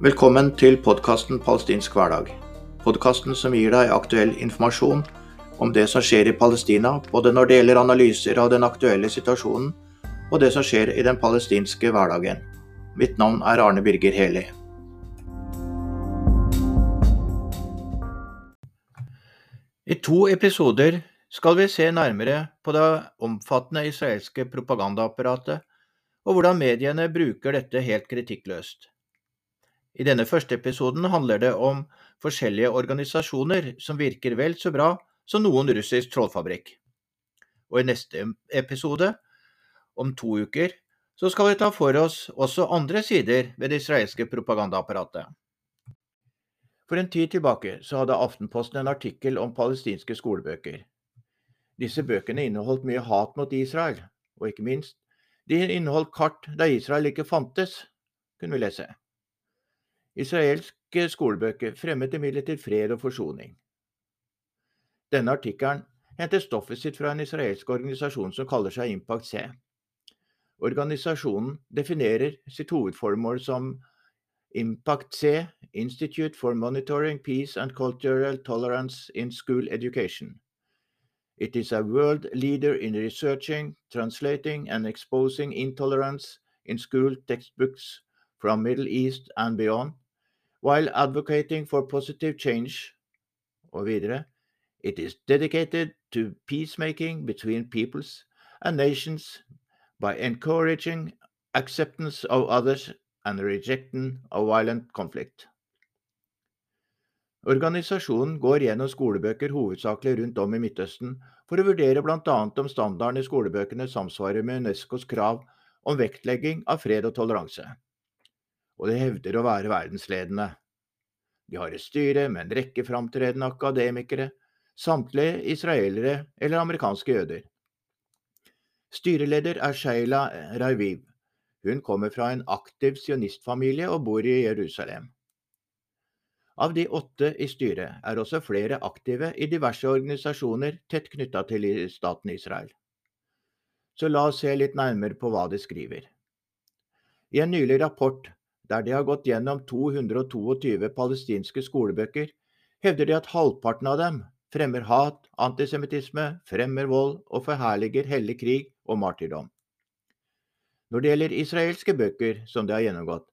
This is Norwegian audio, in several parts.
Velkommen til podkasten Palestinsk hverdag. Podkasten som gir deg aktuell informasjon om det som skjer i Palestina, både når det gjelder analyser av den aktuelle situasjonen og det som skjer i den palestinske hverdagen. Mitt navn er Arne Birger Heli. I to episoder skal vi se nærmere på det omfattende israelske propagandaapparatet, og hvordan mediene bruker dette helt kritikkløst. I denne første episoden handler det om forskjellige organisasjoner som virker vel så bra som noen russisk trollfabrikk. Og i neste episode, om to uker, så skal vi ta for oss også andre sider ved det israelske propagandaapparatet. For en tid tilbake så hadde Aftenposten en artikkel om palestinske skolebøker. Disse bøkene inneholdt mye hat mot Israel, og ikke minst, de inneholdt kart der Israel ikke fantes, kunne vi lese. Israelske skolebøker fremmet imidlertid fred og forsoning. Denne artikkelen henter stoffet sitt fra en israelsk organisasjon som kaller seg Impact C. Organisasjonen definerer sitt hovedformål som Impact C, Institute for Monitoring Peace and Cultural Tolerance in School Education. It is a world leader in researching, translating, and exposing intolerance in school textbooks from Middle East and beyond, while advocating for positive change. Og videre, it is dedicated to peacemaking between peoples and nations by encouraging acceptance of others and rejecting of violent conflict. Organisasjonen går gjennom skolebøker hovedsakelig rundt om i Midtøsten for å vurdere bl.a. om standarden i skolebøkene samsvarer med Unescos krav om vektlegging av fred og toleranse. Og de hevder å være verdensledende. De har et styre med en rekke framtredende akademikere, samtlige israelere eller amerikanske jøder. Styreleder er Sheila Raviv. Hun kommer fra en aktiv sionistfamilie og bor i Jerusalem. Av de åtte i styret er også flere aktive i diverse organisasjoner tett knytta til staten Israel. Så la oss se litt nærmere på hva de skriver. I en nylig rapport der de har gått gjennom 222 palestinske skolebøker, hevder de at halvparten av dem fremmer hat, antisemittisme, fremmer vold og forherliger hellig krig og martyrdom. Når det gjelder israelske bøker som de har gjennomgått,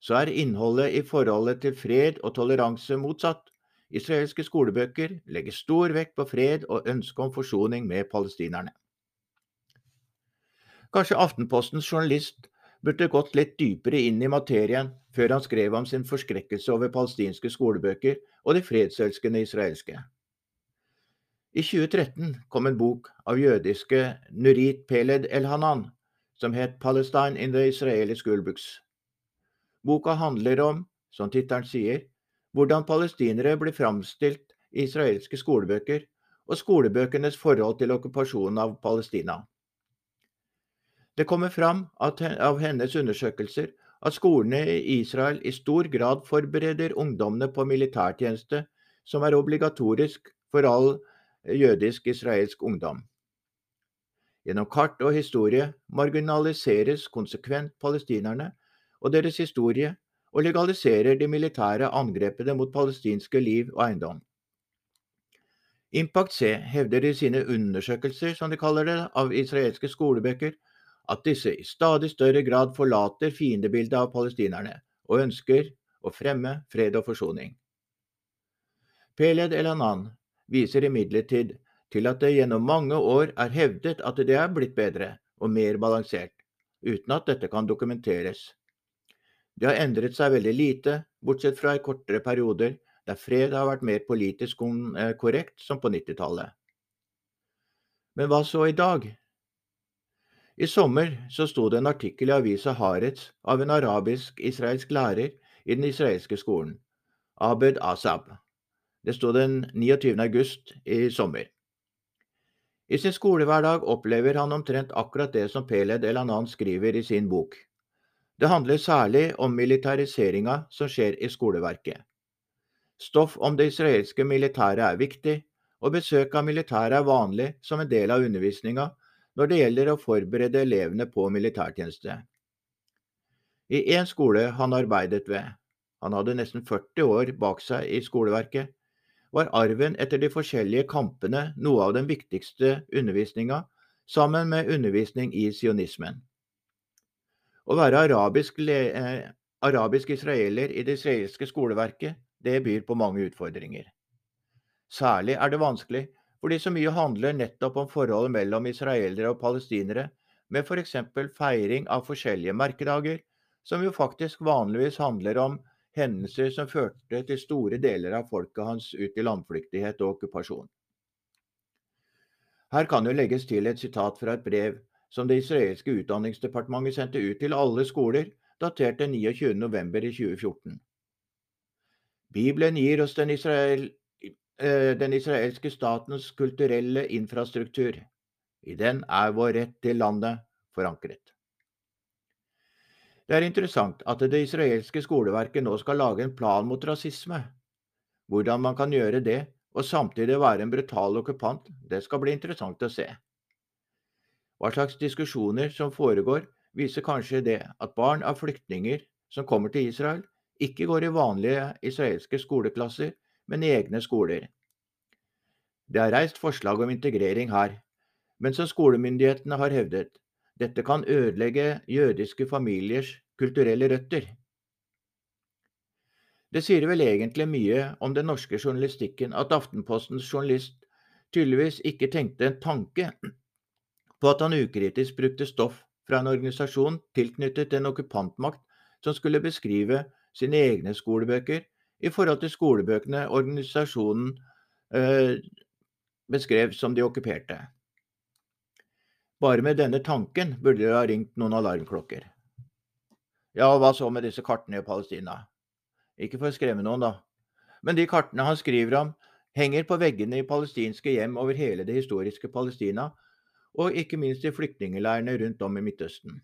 så er innholdet i forholdet til fred og toleranse motsatt. Israelske skolebøker legger stor vekt på fred og ønske om forsoning med palestinerne. Kanskje Aftenpostens journalist burde gått litt dypere inn i materien før han skrev om sin forskrekkelse over palestinske skolebøker og de fredselskende israelske. I 2013 kom en bok av jødiske Nurit Peled El-Hanan som het Palestine in the Israeli Schoolbooks. Boka handler om, som tittelen sier, hvordan palestinere blir framstilt i israelske skolebøker, og skolebøkenes forhold til okkupasjonen av Palestina. Det kommer fram av hennes undersøkelser at skolene i Israel i stor grad forbereder ungdommene på militærtjeneste, som er obligatorisk for all jødisk-israelsk ungdom. Gjennom kart og historie marginaliseres konsekvent palestinerne og deres historie, og legaliserer de militære angrepene mot palestinske liv og eiendom. Impact C hevder i sine undersøkelser, som de kaller det, av israelske skolebøker, at disse i stadig større grad forlater fiendebildet av palestinerne og ønsker å fremme fred og forsoning. Peled Elanan viser imidlertid til at det gjennom mange år er hevdet at det er blitt bedre og mer balansert, uten at dette kan dokumenteres. Det har endret seg veldig lite, bortsett fra i kortere perioder der fred har vært mer politisk eh, korrekt, som på 90-tallet. Men hva så i dag? I sommer så sto det en artikkel i avisa Haaretz av en arabisk-israelsk lærer i den israelske skolen, Abed Asab. Det sto den 29. august i sommer. I sin skolehverdag opplever han omtrent akkurat det som Peled Elanan skriver i sin bok. Det handler særlig om militariseringa som skjer i skoleverket. Stoff om det israelske militæret er viktig, og besøk av militæret er vanlig som en del av undervisninga når det gjelder å forberede elevene på militærtjeneste. I én skole han arbeidet ved, han hadde nesten 40 år bak seg i skoleverket, var arven etter de forskjellige kampene noe av den viktigste undervisninga, sammen med undervisning i sionismen. Å være arabisk, eh, arabisk israeler i det israelske skoleverket, det byr på mange utfordringer. Særlig er det vanskelig fordi så mye handler nettopp om forholdet mellom israelere og palestinere, med f.eks. feiring av forskjellige merkedager, som jo faktisk vanligvis handler om hendelser som førte til store deler av folket hans ut i landflyktighet og okkupasjon. Her kan jo legges til et sitat fra et brev som det israelske utdanningsdepartementet sendte ut til alle skoler, datert den 29.11.2014. Bibelen gir oss den, Israel, den israelske statens kulturelle infrastruktur. I den er vår rett til landet forankret. Det er interessant at det israelske skoleverket nå skal lage en plan mot rasisme. Hvordan man kan gjøre det og samtidig være en brutal okkupant, det skal bli interessant å se. Hva slags diskusjoner som foregår, viser kanskje det at barn av flyktninger som kommer til Israel, ikke går i vanlige israelske skoleklasser, men egne skoler. Det er reist forslag om integrering her, men som skolemyndighetene har hevdet, dette kan ødelegge jødiske familiers kulturelle røtter. Det sier vel egentlig mye om den norske journalistikken at Aftenpostens journalist tydeligvis ikke tenkte en tanke på at han ukritisk brukte stoff fra en organisasjon tilknyttet en okkupantmakt som skulle beskrive sine egne skolebøker i forhold til skolebøkene organisasjonen øh, beskrev som de okkuperte. Bare med denne tanken burde det ha ringt noen alarmklokker. Ja, hva så med disse kartene i Palestina? Ikke for å skremme noen, da. Men de kartene han skriver om, henger på veggene i palestinske hjem over hele det historiske Palestina, og ikke minst i flyktningleirene rundt om i Midtøsten.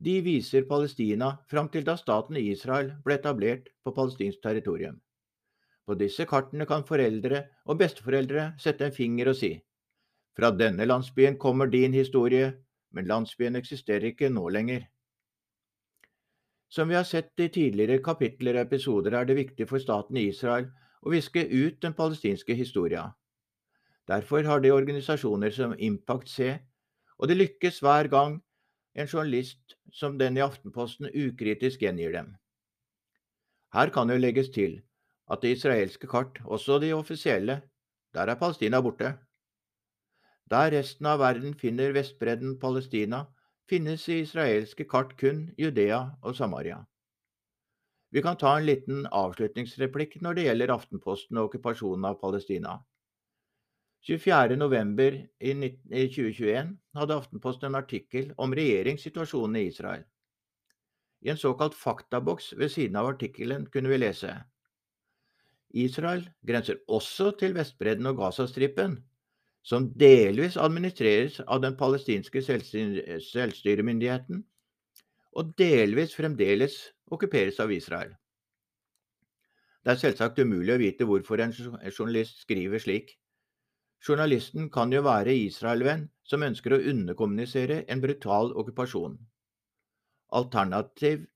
De viser Palestina fram til da staten Israel ble etablert på palestinsk territorium. På disse kartene kan foreldre og besteforeldre sette en finger og si fra denne landsbyen kommer din historie, men landsbyen eksisterer ikke nå lenger. Som vi har sett i tidligere kapitler og episoder, er det viktig for staten Israel å viske ut den palestinske historia. Derfor har de organisasjoner som Impact C, og det lykkes hver gang en journalist som den i Aftenposten ukritisk gjengir dem. Her kan jo legges til at det israelske kart, også de offisielle, der er Palestina borte. Der resten av verden finner Vestbredden Palestina, finnes i israelske kart kun Judea og Samaria. Vi kan ta en liten avslutningsreplikk når det gjelder Aftenposten og okkupasjonen av Palestina. 24.11. i 2021 hadde Aftenposten en artikkel om regjeringssituasjonen i Israel. I en såkalt faktaboks ved siden av artikkelen kunne vi lese Israel grenser også til Vestbredden og Gazastripen, som delvis administreres av den palestinske selvstyremyndigheten, og delvis fremdeles okkuperes av Israel. Det er selvsagt umulig å vite hvorfor en journalist skriver slik. Journalisten kan jo være Israel-venn som ønsker å underkommunisere en brutal okkupasjon. Alternativ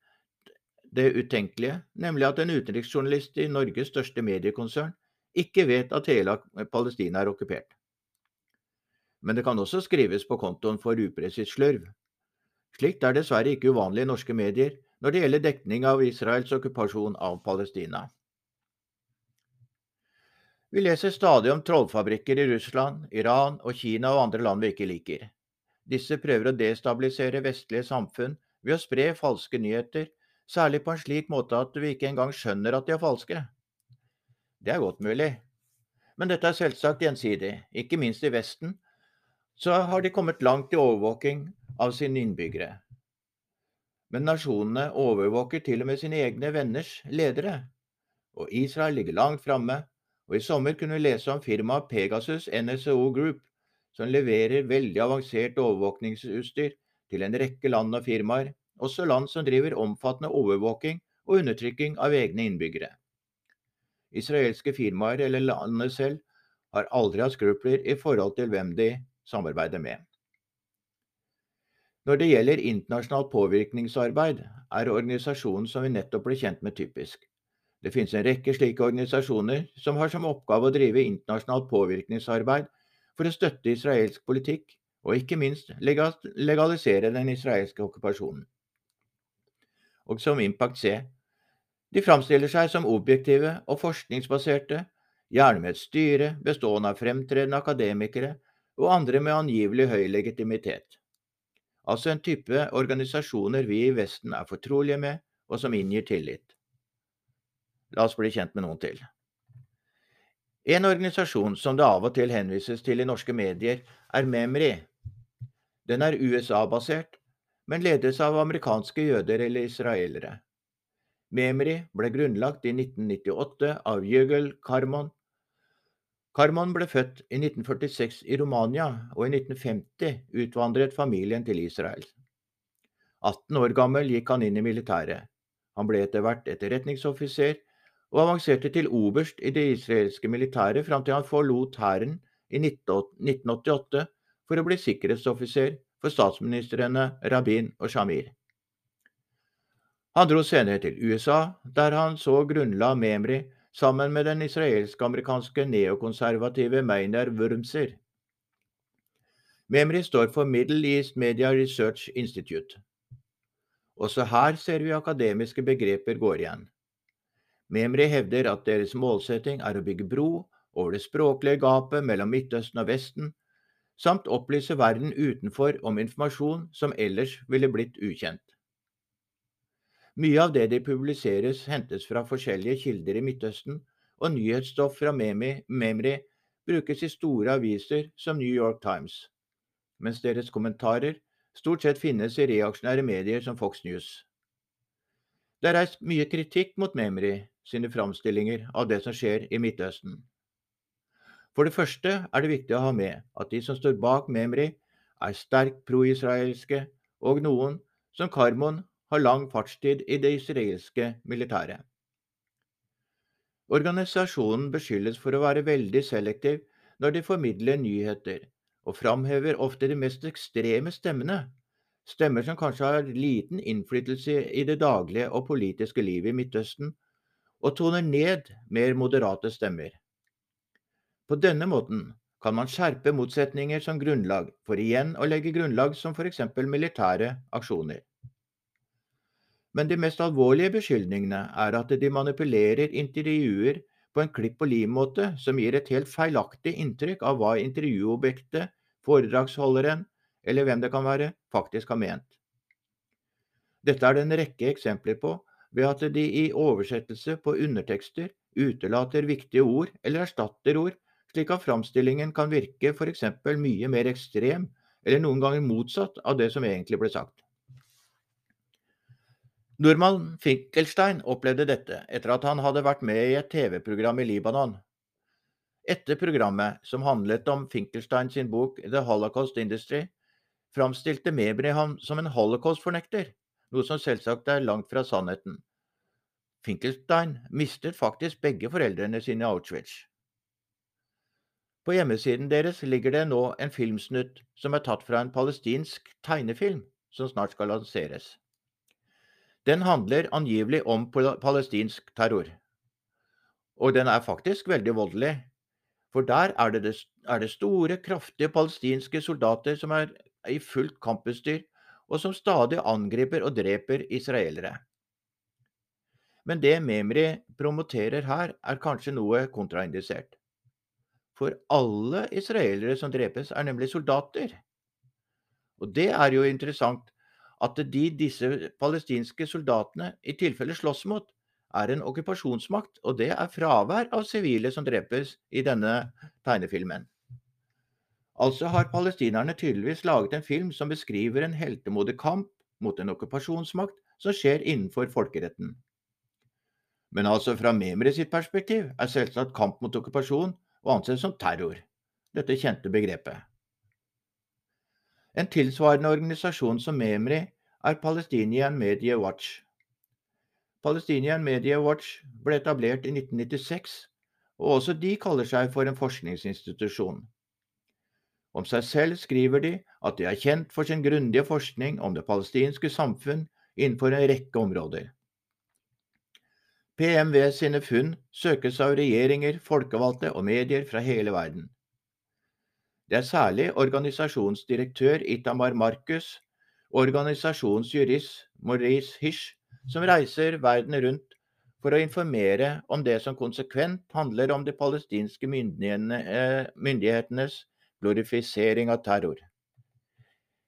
det utenkelige, nemlig at en utenriksjournalist i Norges største mediekonsern ikke vet at hele Palestina er okkupert men det kan også skrives på kontoen for upresis slørv. Slikt er dessverre ikke uvanlig i norske medier når det gjelder dekning av Israels okkupasjon av Palestina. Vi leser stadig om trollfabrikker i Russland, Iran og Kina og andre land vi ikke liker. Disse prøver å destabilisere vestlige samfunn ved å spre falske nyheter, særlig på en slik måte at vi ikke engang skjønner at de er falske. Det er godt mulig. Men dette er selvsagt gjensidig, ikke minst i Vesten, så har de kommet langt i overvåking av sine innbyggere. Men nasjonene overvåker til og med sine egne venners ledere. Og Israel ligger langt framme, og i sommer kunne vi lese om firmaet Pegasus NSO Group, som leverer veldig avansert overvåkningsutstyr til en rekke land og firmaer, også land som driver omfattende overvåking og undertrykking av egne innbyggere. Israelske firmaer eller landet selv har aldri hatt skrupler i forhold til hvem de samarbeider med. Når det gjelder internasjonalt påvirkningsarbeid, er organisasjonen som vi nettopp ble kjent med, typisk. Det finnes en rekke slike organisasjoner som har som oppgave å drive internasjonalt påvirkningsarbeid for å støtte israelsk politikk, og ikke minst legalisere den israelske okkupasjonen. Og som Impact C. De framstiller seg som objektive og forskningsbaserte, gjerne med et styre bestående av fremtredende akademikere og andre med angivelig høy legitimitet. Altså en type organisasjoner vi i Vesten er fortrolige med, og som inngir tillit. La oss bli kjent med noen til. En organisasjon som det av og til henvises til i norske medier, er Memri. Den er USA-basert, men ledes av amerikanske jøder eller israelere. Memri ble grunnlagt i 1998 av Jøgel Karmon Karmon ble født i 1946 i Romania, og i 1950 utvandret familien til Israel. 18 år gammel gikk han inn i militæret. Han ble etter hvert etterretningsoffiser og avanserte til oberst i det israelske militæret fram til han forlot hæren i 1988 for å bli sikkerhetsoffiser for statsministrene Rabin og Shamir. Han dro senere til USA, der han så grunnla Memri sammen med den israelsk-amerikanske neokonservative Meiner Wurmser. Memri står for Middle East Media Research Institute. Også her ser vi akademiske begreper går igjen. Memri hevder at deres målsetting er å bygge bro over det språklige gapet mellom Midtøsten og Vesten, samt opplyse verden utenfor om informasjon som ellers ville blitt ukjent. Mye av det de publiseres, hentes fra forskjellige kilder i Midtøsten, og nyhetsstoff fra Memri brukes i store aviser som New York Times, mens deres kommentarer stort sett finnes i reaksjonære medier som Fox News. Det er reist mye kritikk mot Memri sine framstillinger av det som skjer i Midtøsten. For det første er det viktig å ha med at de som står bak Memri, er sterkt pro-israelske, og noen, som Karmon, har lang fartstid i det israelske militæret. Organisasjonen beskyldes for å være veldig selektiv når de formidler nyheter, og framhever ofte de mest ekstreme stemmene, stemmer som kanskje har liten innflytelse i det daglige og politiske livet i Midtøsten, og toner ned mer moderate stemmer. På denne måten kan man skjerpe motsetninger som grunnlag for igjen å legge grunnlag som f.eks. militære aksjoner. Men de mest alvorlige beskyldningene er at de manipulerer intervjuer på en klipp og lim-måte som gir et helt feilaktig inntrykk av hva intervjuobjektet, foredragsholderen eller hvem det kan være, faktisk har ment. Dette er det en rekke eksempler på ved at de i oversettelse på undertekster utelater viktige ord eller erstatter ord, slik at framstillingen kan virke f.eks. mye mer ekstrem eller noen ganger motsatt av det som egentlig ble sagt. Norman Finkelstein opplevde dette etter at han hadde vært med i et TV-program i Libanon. Etter programmet, som handlet om Finkelstein sin bok The Holocaust Industry, framstilte Mebri ham som en holocaust-fornekter, noe som selvsagt er langt fra sannheten. Finkelstein mistet faktisk begge foreldrene sine i Auschwitz. På hjemmesiden deres ligger det nå en filmsnutt som er tatt fra en palestinsk tegnefilm som snart skal lanseres. Den handler angivelig om palestinsk terror. Og den er faktisk veldig voldelig. For der er det, er det store, kraftige palestinske soldater som er i fullt kamputstyr, og som stadig angriper og dreper israelere. Men det Memri promoterer her, er kanskje noe kontraindisert. For alle israelere som drepes, er nemlig soldater. Og det er jo interessant, at de disse palestinske soldatene i tilfelle slåss mot, er en okkupasjonsmakt, og det er fravær av sivile som drepes i denne tegnefilmen. Altså har palestinerne tydeligvis laget en film som beskriver en heltemodig kamp mot en okkupasjonsmakt som skjer innenfor folkeretten. Men altså fra Memri sitt perspektiv er selvsagt kamp mot okkupasjon å anse som terror, dette kjente begrepet. En tilsvarende organisasjon som Memri er Palestinian Media Watch. Palestinian Media Watch ble etablert i 1996, og også de kaller seg for en forskningsinstitusjon. Om seg selv skriver de at de er kjent for sin grundige forskning om det palestinske samfunn innenfor en rekke områder. PMV sine funn søkes av regjeringer, folkevalgte og medier fra hele verden. Det er særlig organisasjonsdirektør Itamar Markus og organisasjonsjurist Maurice Hish som reiser verden rundt for å informere om det som konsekvent handler om de palestinske eh, myndighetenes glorifisering av terror.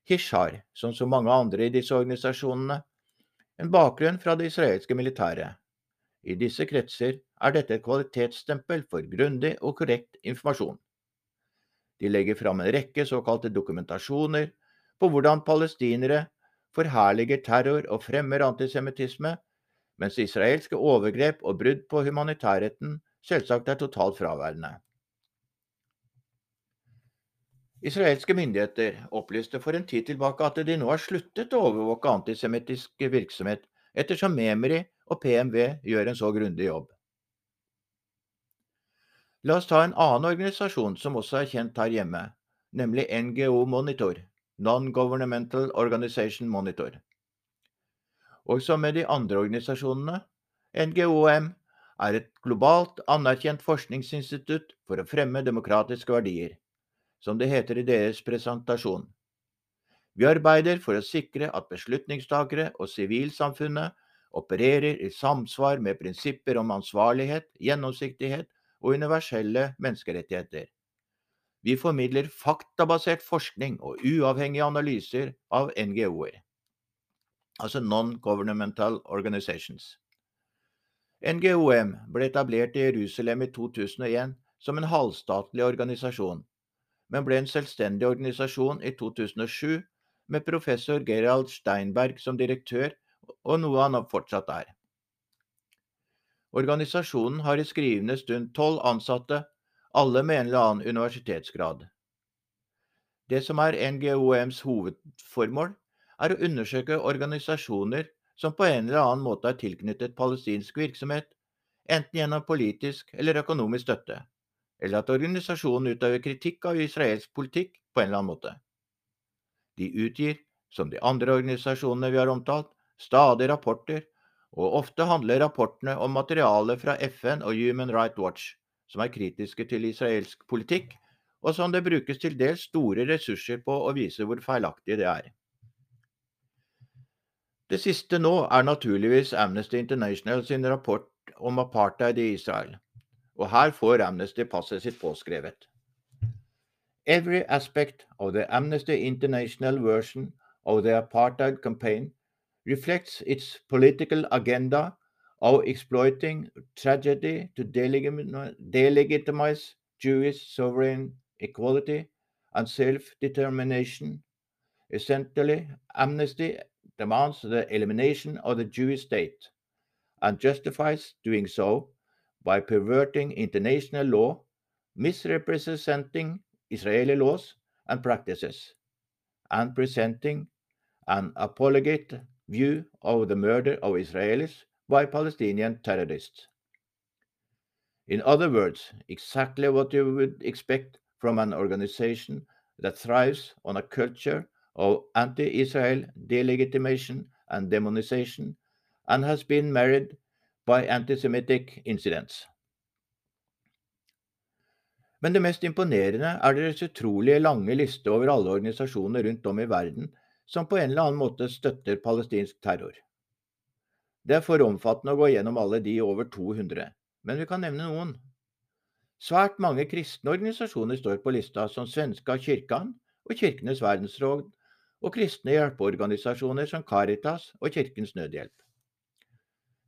Har, som så mange andre i disse organisasjonene, en bakgrunn fra det israelske militæret. I disse kretser er dette et kvalitetsstempel for grundig og korrekt informasjon. De legger fram en rekke såkalte dokumentasjoner på hvordan palestinere forherliger terror og fremmer antisemittisme, mens israelske overgrep og brudd på humanitærretten selvsagt er totalt fraværende. Israelske myndigheter opplyste for en tid tilbake at de nå har sluttet å overvåke antisemittisk virksomhet, ettersom Memri og PMV gjør en så grundig jobb. La oss ta en annen organisasjon som også er kjent her hjemme, nemlig NGO Monitor, Non-Governmental Organization Monitor. Og som med de andre organisasjonene, NGOM er et globalt anerkjent forskningsinstitutt for å fremme demokratiske verdier som det heter i deres presentasjon. Vi arbeider for å sikre at beslutningstakere og sivilsamfunnet opererer i samsvar med prinsipper om ansvarlighet, gjennomsiktighet og universelle menneskerettigheter. Vi formidler faktabasert forskning og uavhengige analyser av NGO-er, altså Non-Governmental Organizations. NGOM ble etablert i Jerusalem i 2001 som en halvstatlig organisasjon men ble en selvstendig organisasjon i 2007 med professor Gerald Steinberg som direktør, og noe han fortsatt er. Organisasjonen har i skrivende stund tolv ansatte, alle med en eller annen universitetsgrad. Det som er NGOMs hovedformål, er å undersøke organisasjoner som på en eller annen måte er tilknyttet palestinsk virksomhet, enten gjennom politisk eller økonomisk støtte eller at organisasjonen utøver kritikk av israelsk politikk på en eller annen måte. De utgir, som de andre organisasjonene vi har omtalt, stadig rapporter, og ofte handler rapportene om materiale fra FN og Human Rights Watch, som er kritiske til israelsk politikk, og som det brukes til dels store ressurser på å vise hvor feilaktig det er. Det siste nå er naturligvis Amnesty International sin rapport om apartheid i Israel. Og her får Amnesty passet sitt påskrevet. Every aspect of the Amnesty International version of the apartheid campaign reflects its political agenda of exploiting tragedy to delegitimize Jewish sovereign equality and self-determination. Essentially, Amnesty demands the elimination of the Jewish state and justifies doing so by perverting international law, misrepresenting Israeli laws and practices, and presenting an apologetic view of the murder of Israelis by Palestinian terrorists. In other words, exactly what you would expect from an organization that thrives on a culture of anti Israel delegitimation and demonization and has been married by antisemitic incidents. Men det mest imponerende er deres utrolig lange liste over alle organisasjoner rundt om i verden som på en eller annen måte støtter palestinsk terror. Det er for omfattende å gå gjennom alle de over 200, men vi kan nevne noen. Svært mange kristne organisasjoner står på lista, som Svenska kyrkan og Kirkenes verdensråd, og kristne hjelpeorganisasjoner som Caritas og Kirkens Nødhjelp.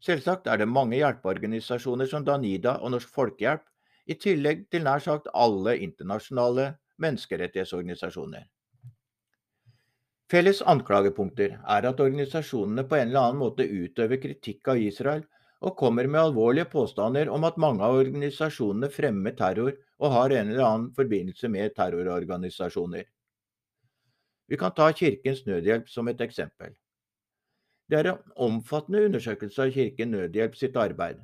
Selvsagt er det mange hjelpeorganisasjoner som Danida og Norsk Folkehjelp, i tillegg til nær sagt alle internasjonale menneskerettighetsorganisasjoner. Felles anklagepunkter er at organisasjonene på en eller annen måte utøver kritikk av Israel og kommer med alvorlige påstander om at mange av organisasjonene fremmer terror og har en eller annen forbindelse med terrororganisasjoner. Vi kan ta Kirkens Nødhjelp som et eksempel. Det er en omfattende undersøkelse av Kirken Nødhjelp sitt arbeid.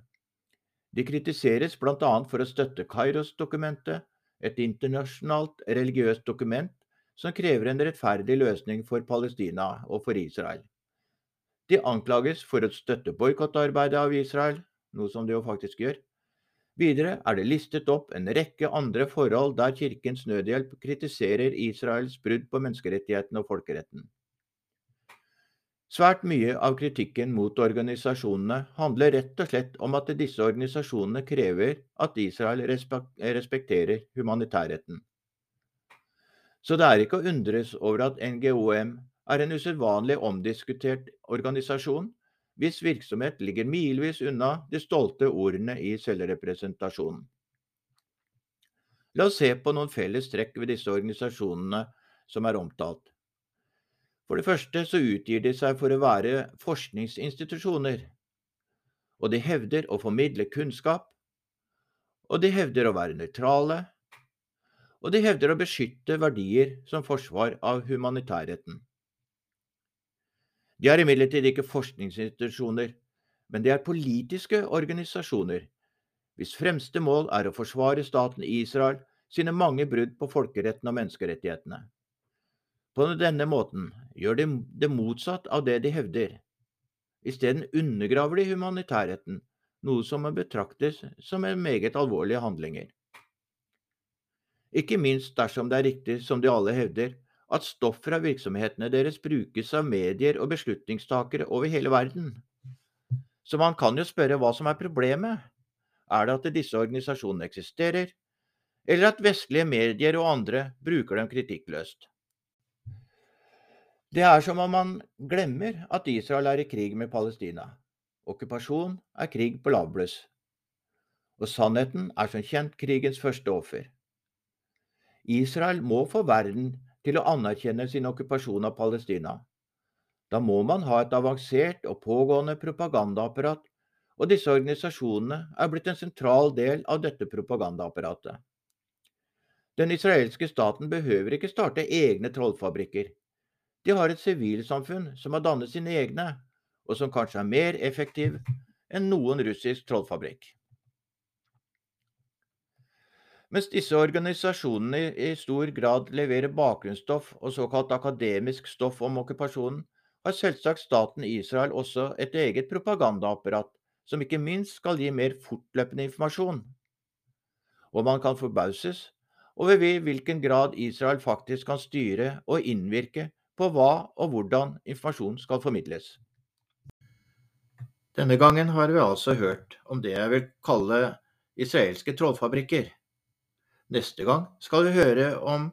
De kritiseres bl.a. for å støtte Kairos-dokumentet, et internasjonalt religiøst dokument som krever en rettferdig løsning for Palestina og for Israel. De anklages for å støtte boikottarbeidet av Israel, noe som de jo faktisk gjør. Videre er det listet opp en rekke andre forhold der Kirkens Nødhjelp kritiserer Israels brudd på menneskerettighetene og folkeretten. Svært mye av kritikken mot organisasjonene handler rett og slett om at disse organisasjonene krever at Israel respekterer humanitærretten. Så det er ikke å undres over at NGOM er en usedvanlig omdiskutert organisasjon, hvis virksomhet ligger milevis unna de stolte ordene i selvrepresentasjonen. La oss se på noen felles trekk ved disse organisasjonene som er omtalt. For det første så utgir de seg for å være forskningsinstitusjoner, og de hevder å formidle kunnskap, og de hevder å være nøytrale, og de hevder å beskytte verdier som forsvar av humanitærretten. De er imidlertid ikke forskningsinstitusjoner, men de er politiske organisasjoner, hvis fremste mål er å forsvare staten Israel sine mange brudd på folkeretten og menneskerettighetene. På denne måten gjør de det motsatt av det de hevder. Isteden undergraver de humanitærretten, noe som betraktes som en meget alvorlige handlinger. Ikke minst dersom det er riktig, som de alle hevder, at stoff fra virksomhetene deres brukes av medier og beslutningstakere over hele verden. Så man kan jo spørre hva som er problemet. Er det at disse organisasjonene eksisterer, eller at vestlige medier og andre bruker dem kritikkløst? Det er som om man glemmer at Israel er i krig med Palestina. Okkupasjon er krig på lavbluss. Og sannheten er som kjent krigens første offer. Israel må få verden til å anerkjenne sin okkupasjon av Palestina. Da må man ha et avansert og pågående propagandaapparat, og disse organisasjonene er blitt en sentral del av dette propagandaapparatet. Den israelske staten behøver ikke starte egne trollfabrikker. De har et sivilsamfunn som har dannet sine egne, og som kanskje er mer effektiv enn noen russisk trollfabrikk. Mens disse organisasjonene i stor grad leverer bakgrunnsstoff og såkalt akademisk stoff om okkupasjonen, har selvsagt staten Israel også et eget propagandaapparat, som ikke minst skal gi mer fortløpende informasjon. Og man kan forbauses over hvilken grad Israel faktisk kan styre og innvirke på hva og hvordan informasjon skal formidles. Denne gangen har vi altså hørt om det jeg vil kalle israelske trollfabrikker. Neste gang skal vi høre om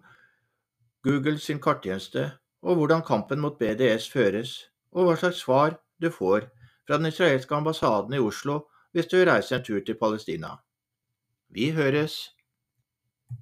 Google sin karttjeneste, og hvordan kampen mot BDS føres, og hva slags svar du får fra den israelske ambassaden i Oslo hvis du reiser en tur til Palestina. Vi høres!